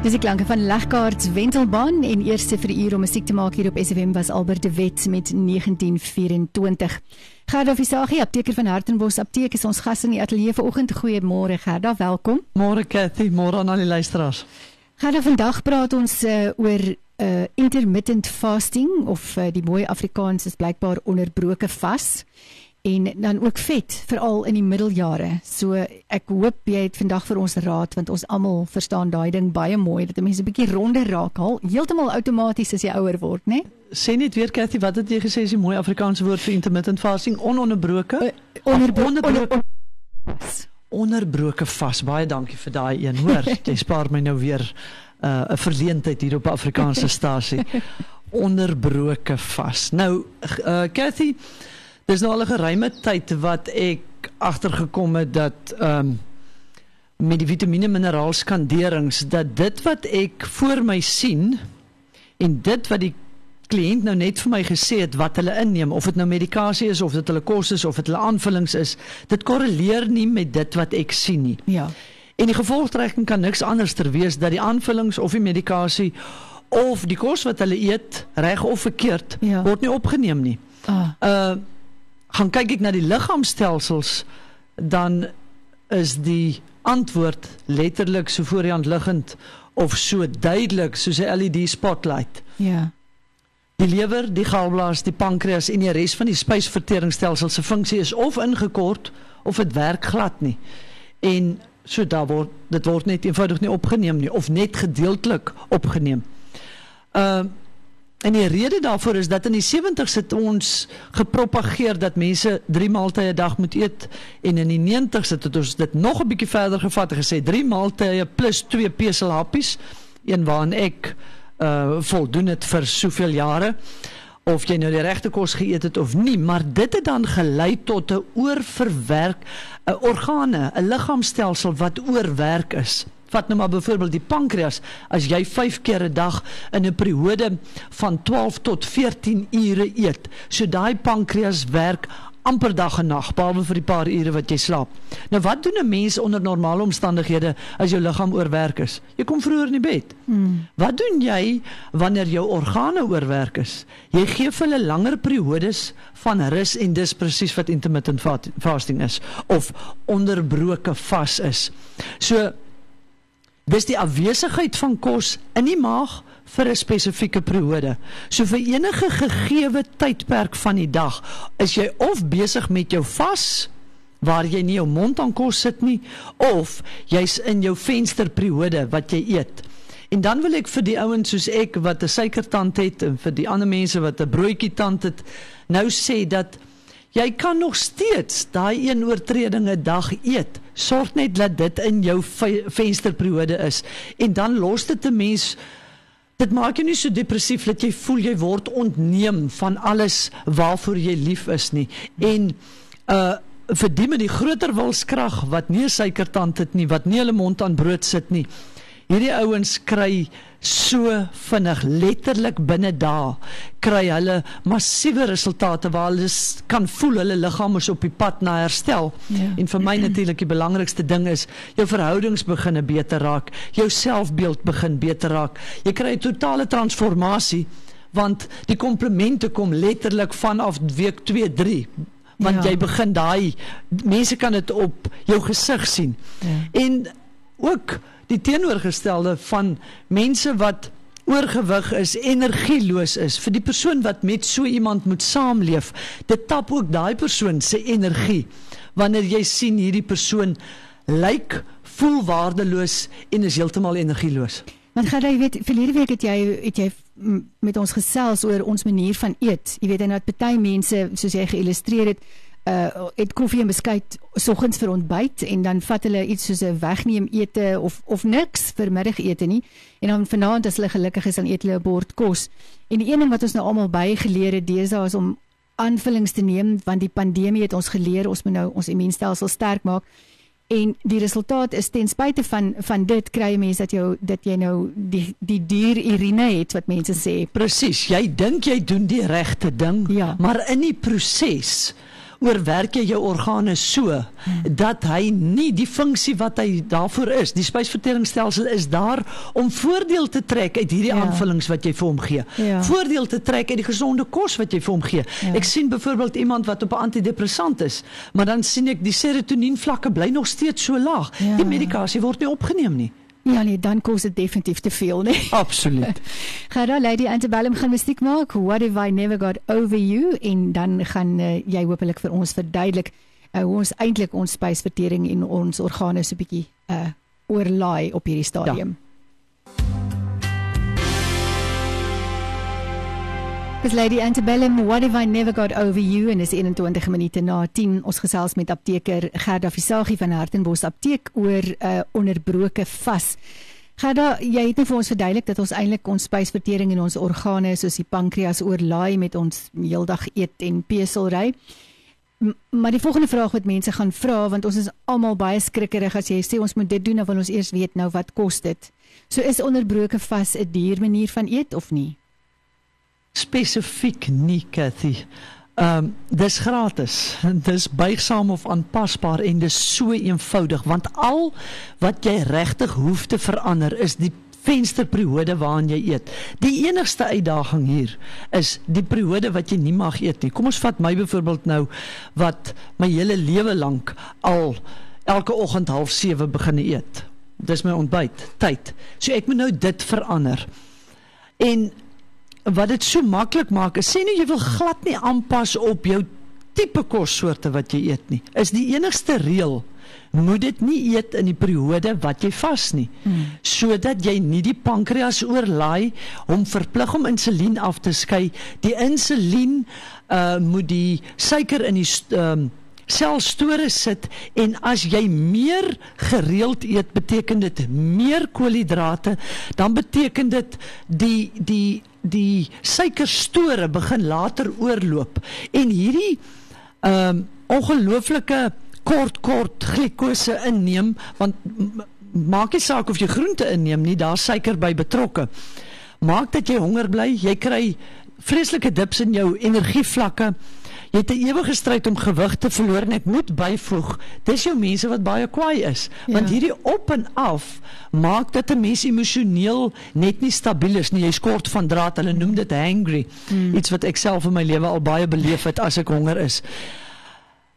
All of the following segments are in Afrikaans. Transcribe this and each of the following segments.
Dis die klanke van Legkaarts Wentelbaan en eerste vir uur om musiek te maak hier op SFM was Albert de Wet met 1924. Gerda Visagie, apteker van Hartenbos Apteek is ons gas in die ateljee vanoggend. Goeiemôre Gerda, welkom. Môre Cathy, môre aan al die luisteraars. Gerda, vandag praat ons uh, oor uh, intermittent fasting of uh, die mooi Afrikaans is blykbaar onderbroke vas en dan ook vet veral in die middeljare. So ek hoop jy het vandag vir ons raad want ons almal verstaan daai ding baie mooi dat mense 'n bietjie ronder raak al heeltemal outomaties as jy ouer word, né? Sê net weer Cathy, wat het jy gesê is die mooi Afrikaanse woord vir intermittent fasting? Ononderbroke? Uh, onderbroke. Onderbroke. Onderbroke vas. Baie dankie vir daai een, hoor. jy spaar my nou weer uh, 'n uh, verleentheid hier op Afrikaanse stasie. Onderbroke vas. Nou, uh, Cathy, Dis nou al 'n geruime tyd wat ek agtergekom het dat ehm um, met die vitamiene mineraal skanderings dat dit wat ek voor my sien en dit wat die kliënt nou net vir my gesê het wat hulle inneem of dit nou medikasie is of dit hulle kos is of dit hulle aanvullings is dit korreleer nie met dit wat ek sien nie. Ja. En die gevolgtrekking kan niks anders ter wees dat die aanvullings of die medikasie of die kos wat hulle eet reg of verkeerd ja. word nie opgeneem nie. Ah. Uh gaan kyk ek na die liggaamstelsels dan is die antwoord letterlik so voor die hand liggend of so duidelik soos 'n LED spotlight. Ja. Die lewer, die galblaas, die pankreas en die res van die spysverteringsstelsel se funksie is of ingekort of dit werk glad nie. En so daar word dit word net eenvoudig nie opgeneem nie of net gedeeltelik opgeneem. Ehm uh, En die rede daarvoor is dat in die 70's het ons gepropageer dat mense 3 maaltye 'n dag moet eet en in die 90's het ons dit nog 'n bietjie verder gevat en gesê 3 maaltye plus 2 peselhappies, een waarin ek uh voldoen het vir soveel jare of jy nou die regte kos geëet het of nie, maar dit het dan gelei tot 'n oorverwerk 'n organe, 'n liggaamstelsel wat oorwerk is. Vat nou maar byvoorbeeld die pankreas. As jy 5 keer 'n dag in 'n periode van 12 tot 14 ure eet, so daai pankreas werk amper dag en nag behalwe vir die paar ure wat jy slaap. Nou wat doen 'n mens onder normale omstandighede as jou liggaam oorwerk is? Jy kom vroeër in die bed. Hmm. Wat doen jy wanneer jou organe oorwerk is? Jy gee vir hulle langer periodes van rus en dis presies wat intermittent fasting is of onderbroke vas is. So Dis die afwesigheid van kos in die maag vir 'n spesifieke periode. So vir enige gegeewe tydperk van die dag, is jy of besig met jou vas waar jy nie jou mond aan kos sit nie of jy's in jou vensterperiode wat jy eet. En dan wil ek vir die ouens soos ek wat 'n suikertand het en vir die ander mense wat 'n broodjie tand het, nou sê dat jy kan nog steeds daai een oortreding 'n dag eet. Sorg net dat dit in jou vensterperiode is en dan los dit 'n mens dit maak jou nie so depressief dat jy voel jy word ontneem van alles waarvoor jy lief is nie. En uh vir die met die groter wilskrag wat nie suikertand het nie, wat nie hulle mond aan brood sit nie. Hierdie ouens kry so vinnig letterlik binne dae kry hulle massiewe resultate waar hulle kan voel hulle liggaam is op die pad na herstel. Ja. En vir my natuurlik die belangrikste ding is jou verhoudings begin beter raak, jou selfbeeld begin beter raak. Jy kry 'n totale transformasie want die komplimente kom letterlik vanaf week 2 3 want ja. jy begin daai mense kan dit op jou gesig sien. Ja. En ook die teenoorgestelde van mense wat oorgewig is, energieloos is, vir die persoon wat met so iemand moet saamleef, dit tap ook daai persoon se energie. Wanneer jy sien hierdie persoon lyk voel waardeloos en is heeltemal energieloos. Want gaan jy weet, verlede week het jy het jy met ons gesels oor ons manier van eet. Jy weet en dat party mense soos jy geillustreer het, uh het koffie en beskuit soggens vir ontbyt en dan vat hulle iets soos 'n wegneem ete of of niks vir middagete nie en dan vanaand as hulle gelukkig is dan eet hulle 'n bord kos. En die een ding wat ons nou almal bygeleer het deesdae is om aanvullings te neem want die pandemie het ons geleer ons moet nou ons immuunstelsel sterk maak. En die resultaat is ten spyte van van dit kry mense dat jou dat jy nou die die duur urine het wat mense sê. Presies, jy dink jy doen die regte ding, ja. maar in die proses oorwerk jy jou organe so dat hy nie die funksie wat hy daarvoor is. Die spysverteringsstelsel is daar om voordeel te trek uit hierdie Ja. aanvullings wat jy vir hom gee. Ja. Voordeel te trek uit die gesonde kos wat jy vir hom gee. Ja. Ek sien byvoorbeeld iemand wat op 'n antidepressant is, maar dan sien ek die serotonien vlakke bly nog steeds so laag. Ja. Die medikasie word nie opgeneem nie. Ja nee, dan kos dit definitief te veel, nee. Absoluut. Gerda Lady Antebellum gaan musiek maak. What if I never got over you en dan gaan uh, jy hopelik vir ons verduidelik uh, hoe ons eintlik ons spysvertering en ons organe so 'n bietjie uh oorlaai op hierdie stadium. Ja. Dis Lady Antebellum, What if I never got over you en is 21 minute na 10 ons gesels met apteker Gerda Visagie van Hartenbos Apteek oor 'n uh, onderbroke vas. Gerda, jy het net vir ons verduidelik dat ons eintlik ons spysvertering en ons organe soos die pankreas oorlaai met ons heeldag eet en peselry. M maar die volgende vraag wat mense gaan vra want ons is almal baie skrikkerig as jy sê ons moet dit doen dan wil ons eers weet nou wat kos dit. So is onderbroke vas 'n duur manier van eet of nie? Spesifiek nie, Cathy. Ehm um, dis gratis. Dis buigsaam of aanpasbaar en dis so eenvoudig want al wat jy regtig hoef te verander is die vensterperiode waarin jy eet. Die enigste uitdaging hier is die periode wat jy nie mag eet nie. Kom ons vat my byvoorbeeld nou wat my hele lewe lank al elke oggend 07:30 begin eet. Dis my ontbyt tyd. So ek moet nou dit verander. En wat dit so maklik maak is sê nou jy wil glad nie aanpas op jou tipe kossoorte wat jy eet nie. Is die enigste reël moet dit nie eet in die periode wat jy vas nie hmm. sodat jy nie die pankreas oorlaai om verplig om insulien af te skei. Die insulien uh moet die suiker in die um, selstore sit en as jy meer gereeld eet beteken dit meer koolhidrate dan beteken dit die die die suikerstore begin later oorloop. En hierdie ehm um, ongelooflike kort kort glikose inneem want maak nie saak of jy groente inneem nie daar suiker by betrokke. Maak dat jy honger bly jy kry vreeslike dips in jou energievlakke Jy het 'n ewige stryd om gewig te verloor en ek moet byvoeg, dis jou mense wat baie kwaai is, ja. want hierdie op en af maak dat 'n mens emosioneel net nie stabiel is nie. Jy skort van draad, hulle noem dit hangry. Hmm. Iets wat ek self in my lewe al baie beleef het as ek honger is.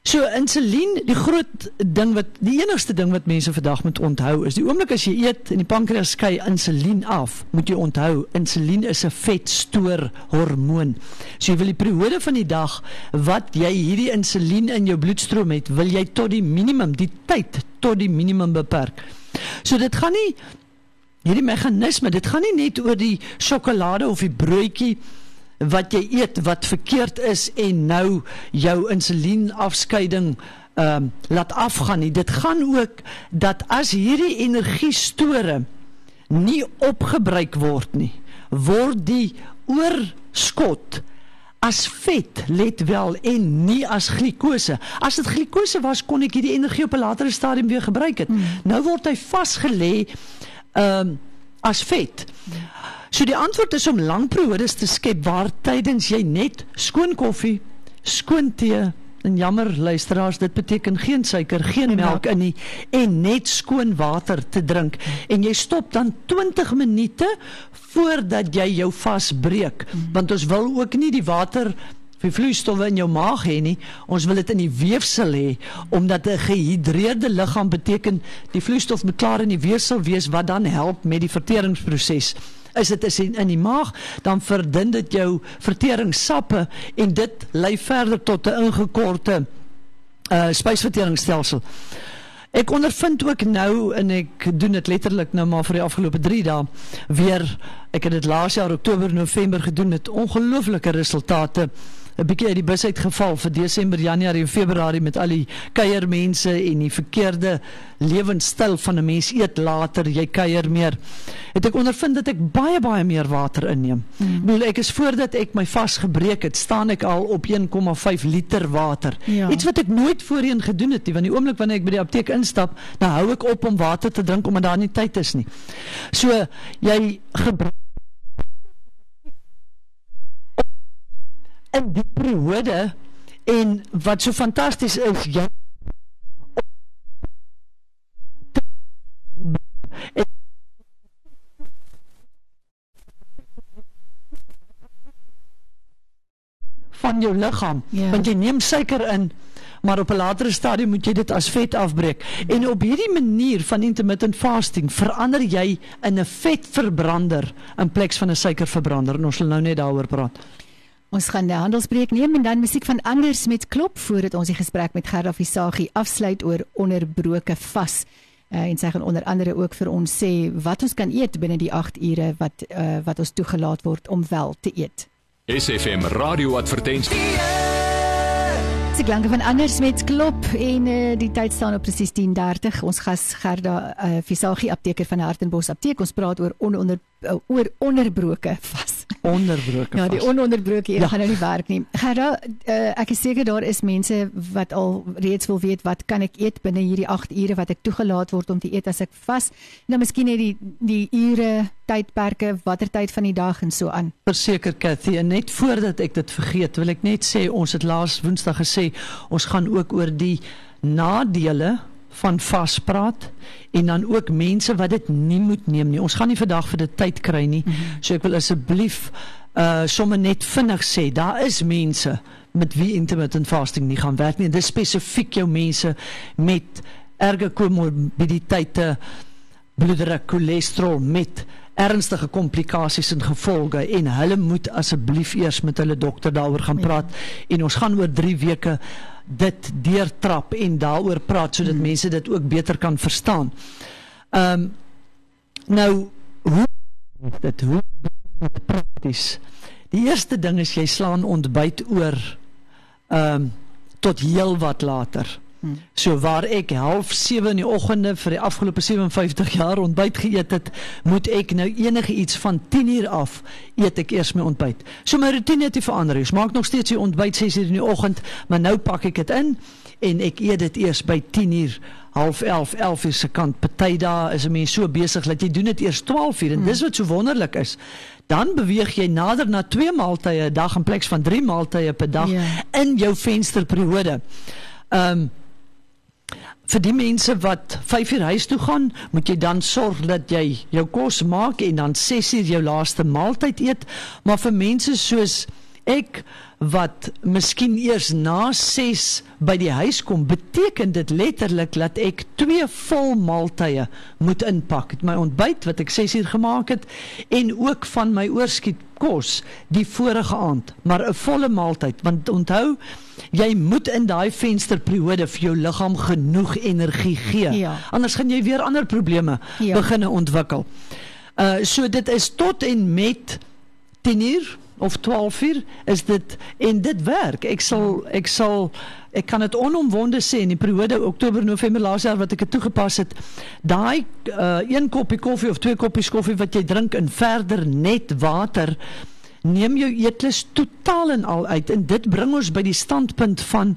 So insulien, die groot ding wat die enigste ding wat mense vandag moet onthou is die oomblik as jy eet en die pankreas skei insulien af, moet jy onthou insulien is 'n vetstoor hormoon. So jy wil die periode van die dag wat jy hierdie insulien in jou bloedstroom het, wil jy tot die minimum, die tyd tot die minimum beperk. So dit gaan nie hierdie meganisme, dit gaan nie net oor die sjokolade of die broodjie wat jy eet wat verkeerd is en nou jou insulienafskeiding ehm um, laat afgaan nie. Dit gaan ook dat as hierdie energiestore nie opgebruik word nie, word die oorskot as vet let wel en nie as glikose. As dit glikose was, kon ek hierdie energie op 'n latere stadium weer gebruik het. Hmm. Nou word hy vasgelê ehm um, as vet. Hmm. So die antwoord is om lang periodes te skep waar tydens jy net skoon koffie, skoon tee en jammer luisteraars dit beteken geen suiker, geen melk in nie en net skoon water te drink. En jy stop dan 20 minute voordat jy jou vas breek want ons wil ook nie die water vir vloeistowwe in jou maag hê nie. Ons wil dit in die weefsel hê omdat 'n gehidreerde liggaam beteken die vloeistof moet klaar in die weefsel wees wat dan help met die verteringsproses is dit is in, in die maag dan verdun dit jou verteringssappe en dit lei verder tot 'n ingekorte uh spysverteringsstelsel. Ek ondervind ook nou en ek doen dit letterlik nou maar vir die afgelope 3 dae weer ek het dit laas jaar Oktober November gedoen het ongelooflike resultate 'n bietjie uit die bus uitgeval vir Desember, Januarie en Februarie met al die kuiermense en die verkeerde lewenstyl van 'n mens eet later, jy kuier meer. Het ek ondervind dat ek baie baie meer water inneem. Ek bedoel ek is voordat ek my vas gebreek het, staan ek al op 1,5 liter water. Ja. Iets wat ek nooit voorheen gedoen het nie, want die oomblik wanneer ek by die apteek instap, dan hou ek op om water te drink omdat daar nie tyd is nie. So jy gebruik in die periode en wat so fantasties is, jy van jou liggaam Ja. want jy neem suiker in maar op 'n latere stadium moet jy dit as vet afbreek. En op hierdie manier van intermittent fasting verander jy in 'n vetverbrander in plaas van 'n suikerverbrander. En ons sal nou net daaroor praat Ons gaan die handelsbreek neem en dan musiek van Anders met Klop voordat ons die gesprek met Gerda Visagie afsluit oor onderbroke vas. Uh, en sy gaan onder andere ook vir ons sê wat ons kan eet binne die 8 ure wat uh, wat ons toegelaat word om wel te eet. SFM radio advertensie. Dis klanke van Anders met Klop en uh, die tyd staan op presies 10:30. Ons gas Gerda uh, Visagie apteker van Hartenbos apteek. Ons praat oor ononder uh, oor onderbroke vas. Onderbroke Ja, die ononderbroke een Ja. ja. gaan nou nie werk nie. Gerda, uh, ek is seker daar is mense wat al reeds wil weet wat kan ek eet binne hierdie 8 ure wat ek toegelaat word om te eet as ek vas. Nou miskien net die die ure, tydperke, watter tyd van die dag en so aan. Verseker Cathy en net voordat ek dit vergeet wil ek net sê ons het laas Woensdag gesê ons gaan ook oor die nadele van vaspraat en dan ook mense wat dit nie moet neem nie. Ons gaan nie vandag vir dit tyd kry nie. Mm -hmm. So ek wil asseblief uh sommer net vinnig sê daar is mense met wie intermittent fasting nie gaan werk nie. Dis spesifiek jou mense met erge komorbiditeite, bloeddruk, cholesterol met ernstige komplikasies en gevolge en hulle moet asseblief eers met hulle dokter daaroor gaan praat en ons gaan oor 3 weke dit deurtrap en daaroor praat sodat mm. mense dit ook beter kan verstaan. Ehm um, nou hoe dit hoe dit prakties. Die eerste ding is jy slaan ontbyt oor ehm um, tot heel wat later. Hmm. So waar ek half 7 in die oggende vir die afgelope 57 jaar ontbyt geëet het, moet ek nou enige iets van 10 uur af eet ek eers my ontbyt. So my roetine het nie verander nie. Ek maak nog steeds die ontbyt 6 uur in die oggend, maar nou pak ek dit in en ek eet dit eers by 10 uur half 11 11 uur se kant party dae is 'n mens so besig dat jy doen dit eers 12 uur en Hmm. dis wat so wonderlik is dan beweeg jy nader na twee maaltye 'n dag in plaas van drie maaltye per dag Ja. in jou vensterperiode. Ehm um, vir die mense wat 5 uur huis toe gaan, moet jy dan sorg dat jy jou kos maak en dan 6 uur jou laaste maaltyd eet, maar vir mense soos ek wat miskien eers na 6 by die huis kom, beteken dit letterlik dat ek twee vol maaltye moet inpak. My ontbyt wat ek 6 uur gemaak het en ook van my oorskiet kos die vorige aand, maar 'n volle maaltyd want onthou jy moet in daai vensterperiode vir jou liggaam genoeg energie gee. Ja. Anders gaan jy weer ander probleme Ja. begine ontwikkel. Uh so dit is tot en met 10 uur of 12 uur is dit en dit werk. Ek sal ek sal ek kan dit onomwonde sê in die periode Oktober November laas jaar wat ek dit toegepas het. Daai uh een koppie koffie of twee koppies koffie wat jy drink en verder net water neem jou eetlus totaal en al uit en dit bring ons by die standpunt van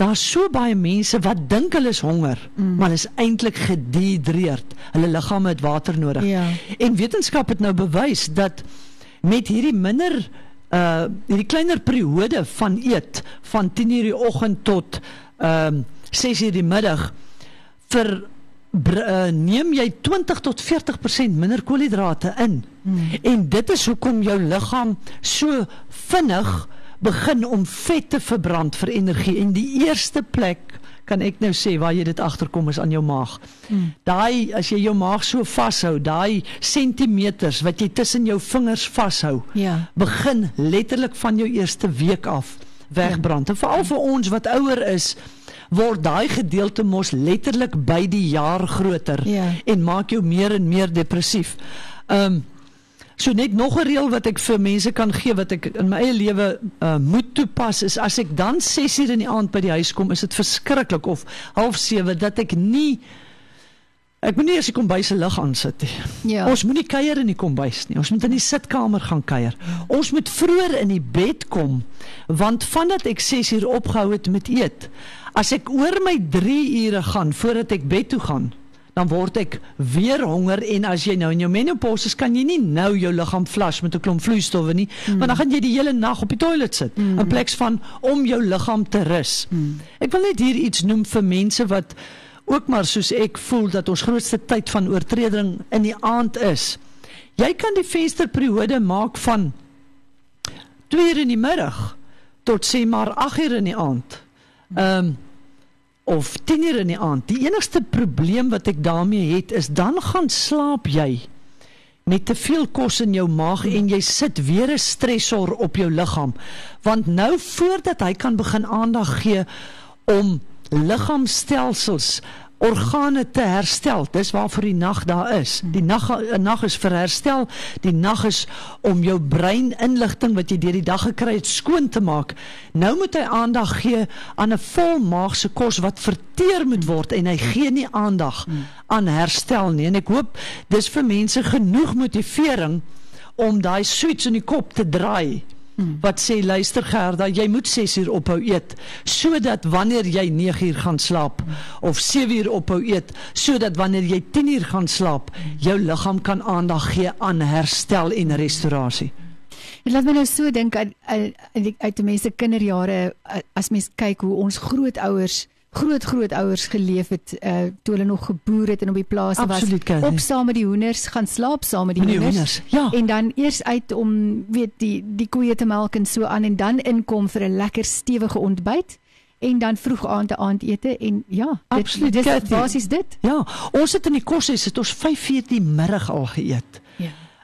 daar's so baie mense wat dink hulle is honger mm. maar is eintlik gedehidreerd hulle liggame het water nodig Ja. en wetenskap het nou bewys dat met hierdie minder uh hierdie kleiner periode van eet van 10:00 die oggend tot ehm um, 6:00 die middag vir uh, neem jy 20 tot 40% minder koolhidrate in. Hmm. En dit is hoekom jou liggaam so vinnig begin om vet te verbrand vir energie en die eerste plek kan ek nou sê waar jy dit agterkom is aan jou maag. Hmm. Daai as jy jou maag so vashou, daai sentimeters wat jy tussen jou vingers vashou, Ja. begin letterlik van jou eerste week af wegbrand. En veral vir ons wat ouer is, word daai gedeelte mos letterlik by die jaar groter Ja. en maak jou meer en meer depressief. Ehm um, So net nog 'n reël wat ek vir mense kan gee wat ek in my eie lewe uh, moet toepas is as ek dan 6:00 in die aand by die huis kom, is dit verskriklik of half 7 dat ek nie ek moet nie eers die kombuis se lig aansit nie. Ja. Ons moenie kuier in die kombuis nie. Ons moet in die sitkamer gaan kuier. Ons moet vroeër in die bed kom want vandat ek 6 uur opgehou het met eet, as ek oor my 3 ure gaan voordat ek bed toe gaan, dan word ek weer honger en as jy nou in jou menopause is, kan jy nie nou jou liggaam flush met 'n klomp vloeistowwe nie, mm. want dan gaan jy die hele nag op die toilet sit mm. in plaas van om jou liggaam te rus. Mm. Ek wil net hier iets noem vir mense wat ook maar soos ek voel dat ons grootste tyd van oortreding in die aand is. Jy kan die vensterperiode maak van 2 uur in die middag tot sê maar 8 uur in die aand. Ehm um, of 10 uur in die aand. Die enigste probleem wat ek daarmee het is dan gaan slaap jy met te veel kos in jou maag en jy sit weer 'n stresor op jou liggaam. Want nou voordat hy kan begin aandag gee om liggaamstelsels organe te herstel. Dis waarvoor die nag daar is. Die nag 'n nag is vir herstel. Die nag is om jou brein inligting wat jy deur die dag gekry het skoon te maak. Nou moet hy aandag gee aan 'n volmaagse kos wat verteer moet word en hy gee nie aandag aan herstel nie. En ek hoop dis vir mense genoeg motivering om daai switch in die kop te draai Hmm. wat sê luister Gerda, jy moet 6 uur ophou eet sodat wanneer jy 9 uur gaan slaap hmm. of 7 uur ophou eet sodat wanneer jy 10 uur gaan slaap, jou liggaam kan aandag gee aan herstel en restaurasie. En laat my nou so dink uit uit uit mense kinderjare as mens kyk hoe ons grootouers groot grootouers geleef het uh, toe hulle nog geboer het en op die plase was. Op saam met die hoenders gaan slaap saam met die, die hoenders. ja. en dan eers uit om weet die die koeie te melk en so aan en dan inkom vir 'n lekker stewige ontbyt en dan vroeg aand te aandete en ja absoluut dis basies dit. Ja ons het in die koshuis het ons 5:00 die middag al geëet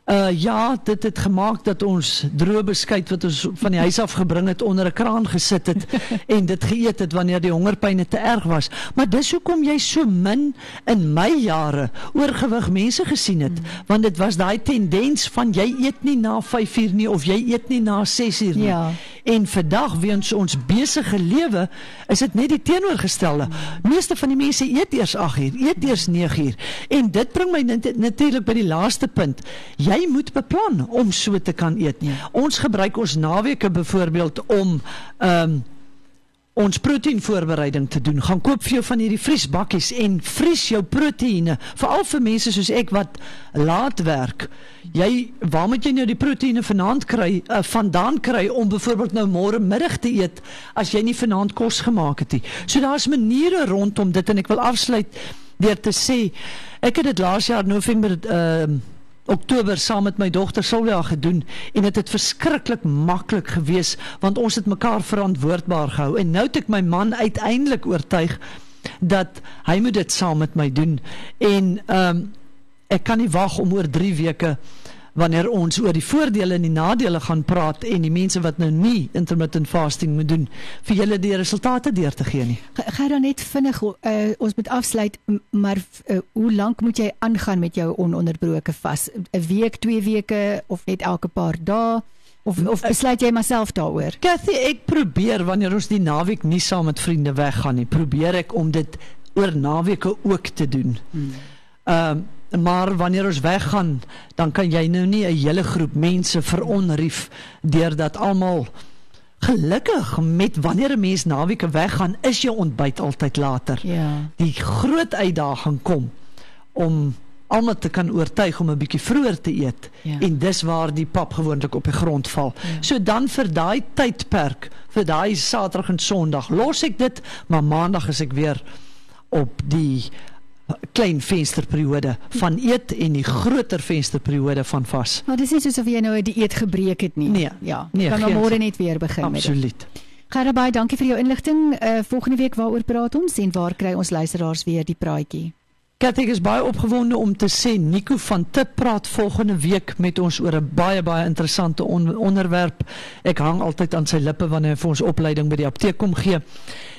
Uh ja, dit het gemaak dat ons droë beskuit wat ons van die huis af gebring het onder 'n kraan gesit het en dit geëet het wanneer die hongerpyne te erg was. Maar dis hoekom jy so min in my jare oorgewig mense gesien het, mm. want dit was daai tendens van jy eet nie na 5uur nie of jy eet nie na 6uur nie. Ja. En vandag weens ons besige lewe is dit net die teenoorgestelde. Meeste van die mense eet eers 8uur, eet eers 9uur. En dit bring my natuurlik by die laaste punt. Jy moet beplan om so te kan eet. Ja. Ons gebruik ons naweke byvoorbeeld om ehm um, ons proteïenvoorbereiding te doen. Gaan koop vir jou van hierdie vriesbakkies en vries jou proteïene, veral vir mense soos ek wat laat werk. Jy, waar moet jy nou die proteïene vanaand kry, uh, vandaan kry om byvoorbeeld nou môre middag te eet as jy nie vanaand kos gemaak het nie. So daar's maniere rondom dit en ek wil afsluit deur te sê ek het dit laas jaar November ehm uh, Oktober saam met my dogter Silvia gedoen en dit het, het verskriklik maklik gewees want ons het mekaar verantwoordbaar gehou en nou het ek my man uiteindelik oortuig dat hy moet dit saam met my doen en ehm um, ek kan nie wag om oor 3 weke wanneer ons oor die voordele en die nadele gaan praat en die mense wat nou nie intermittent fasting moet doen vir julle die resultate deur te gee nie. Gaan dan net vinnig uh, ons moet afsluit maar uh, hoe lank moet jy aangaan met jou ononderbroke vas? 'n Week, 2 weke of net elke paar dae? Of of besluit jy myself daaroor? Cathy, ek probeer wanneer ons die naweek nie saam met vriende weggaan nie, probeer ek om dit oor naweke ook te doen. Hmm. Ehm um, maar wanneer ons weggaan, dan kan jy nou nie 'n hele groep mense veronrief deurdat almal gelukkig met wanneer 'n mens naweke weggaan, is jou ontbyt altyd later. Ja. Die groot uitdaging kom om almal te kan oortuig om 'n bietjie vroeër te eet ja. en dis waar die pap gewoonlik op die grond val. Ja. So dan vir daai tydperk, vir daai Saterdag en Sondag los ek dit, maar Maandag is ek weer op die klein vensterperiode van eet en die groter vensterperiode van vas. Maar dis nie soos of jy nou 'n dieet gebreek het nie. Nee, ja, nee, kan môre net weer begin absoluut. met dit. Absoluut. Garabai, dankie vir jou inligting. Uh volgende week waaroor praat ons en waar kry ons luisteraars weer die praatjie? Katie is baie opgewonde om te sê Nico van Tip praat volgende week met ons oor 'n baie baie interessante on onderwerp. Ek hang altyd aan sy lippe wanneer hy vir ons opleiding by die apteek kom gee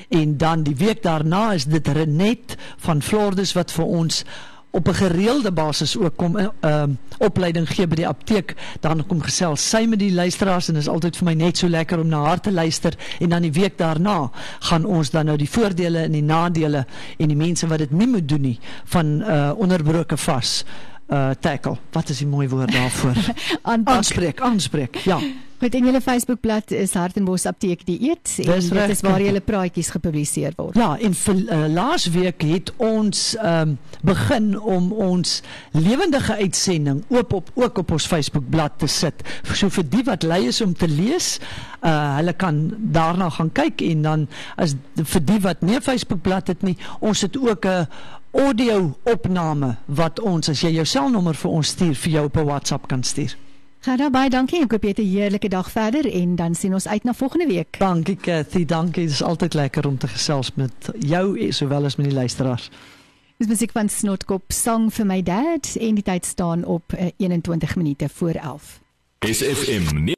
en dan die week daarna is dit Renet van Flordes wat vir ons op 'n gereelde basis ook kom uh, ehm, opleiding gee by die apteek dan kom gesels sy met die luisteraars en is altyd vir my net so lekker om na haar te luister en dan die week daarna gaan ons dan nou die voordele en die nadele en die mense wat dit nie moet doen nie van uh, onderbroke vas uh tackle. Wat is die mooi woord daarvoor? Aanspreek, aanspreek. Ja. Goed, en julle Facebookblad is Hartenbos Apteek Dieet en Dis dit reg. is waar julle praatjies gepubliseer word. Ja, en vir uh, laasweek het ons um, begin om ons lewendige uitsending oop op ook op ons Facebookblad te sit. So vir die wat lui is om te lees, uh hulle kan daarna gaan kyk en dan as vir die wat nie 'n Facebookblad het nie, ons het ook 'n audio opname wat ons as jy jou selnommer vir ons stuur vir jou op 'n WhatsApp kan stuur. Gaan daar baie dankie. Ek hoop jy het 'n heerlike dag verder en dan sien ons uit na volgende week. Dankie Cathy, dankie. Dit is altyd lekker om te gesels met jou eh, sowel as met die luisteraars. Dis musiek van Snotkop Sang vir my dad en die tyd staan op eh, 21 minute voor 11. SFM